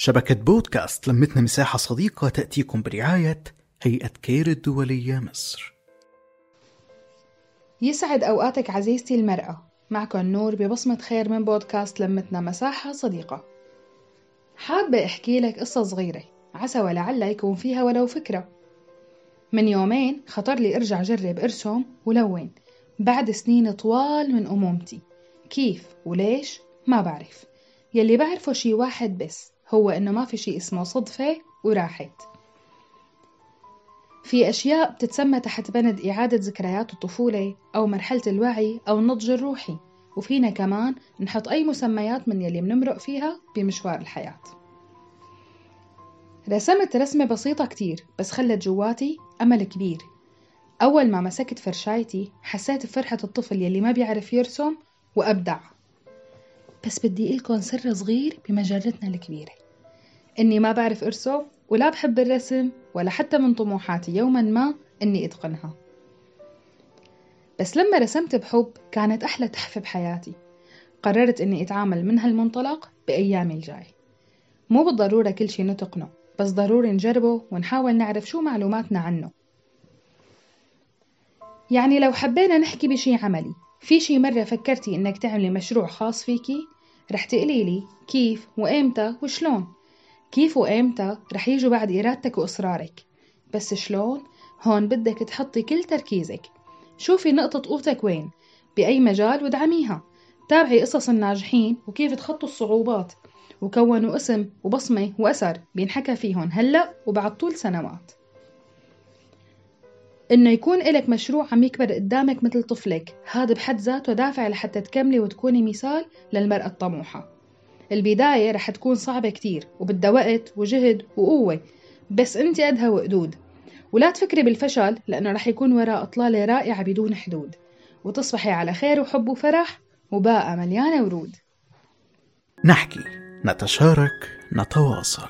شبكة بودكاست لمتنا مساحة صديقة تأتيكم برعاية هيئة كير الدولية مصر. يسعد أوقاتك عزيزتي المرأة. معكم نور ببصمة خير من بودكاست لمتنا مساحة صديقة. حابة أحكي لك قصة صغيرة. عسى ولعل يكون فيها ولو فكرة. من يومين خطر لي أرجع جرب أرسم ولون. بعد سنين طوال من أمومتي. كيف وليش؟ ما بعرف. يلي بعرفه شي واحد بس. هو إنه ما في شي اسمه صدفة وراحت. في أشياء بتتسمى تحت بند إعادة ذكريات الطفولة أو مرحلة الوعي أو النضج الروحي. وفينا كمان نحط أي مسميات من يلي بنمرق فيها بمشوار الحياة. رسمت رسمة بسيطة كتير بس خلت جواتي أمل كبير. أول ما مسكت فرشايتي حسيت بفرحة الطفل يلي ما بيعرف يرسم وأبدع. بس بدي إلكن سر صغير بمجرتنا الكبيرة. إني ما بعرف أرسم ولا بحب الرسم ولا حتى من طموحاتي يوما ما إني أتقنها. بس لما رسمت بحب كانت أحلى تحفة بحياتي. قررت إني أتعامل من هالمنطلق بأيامي الجاي. مو بالضرورة كل شي نتقنه بس ضروري نجربه ونحاول نعرف شو معلوماتنا عنه. يعني لو حبينا نحكي بشي عملي في شي مرة فكرتي إنك تعملي مشروع خاص فيكي؟ رح تقولي لي كيف وإمتى وشلون؟ كيف وإمتى رح يجوا بعد إرادتك وإصرارك؟ بس شلون؟ هون بدك تحطي كل تركيزك. شوفي نقطة قوتك وين بأي مجال وادعميها. تابعي قصص الناجحين وكيف تخطوا الصعوبات. وكونوا اسم وبصمة وأثر بينحكى فيهم هلأ وبعد طول سنوات. إنه يكون إلك مشروع عم يكبر قدامك مثل طفلك. هذا بحد ذاته دافع لحتى تكملي وتكوني مثال للمرأة الطموحة. البداية رح تكون صعبة كتير وبدها وقت وجهد وقوة. بس انت قدها وقدود. ولا تفكري بالفشل لأنه رح يكون وراء إطلالة رائعة بدون حدود. وتصبحي على خير وحب وفرح وباقة مليانة ورود. نحكي نتشارك نتواصل.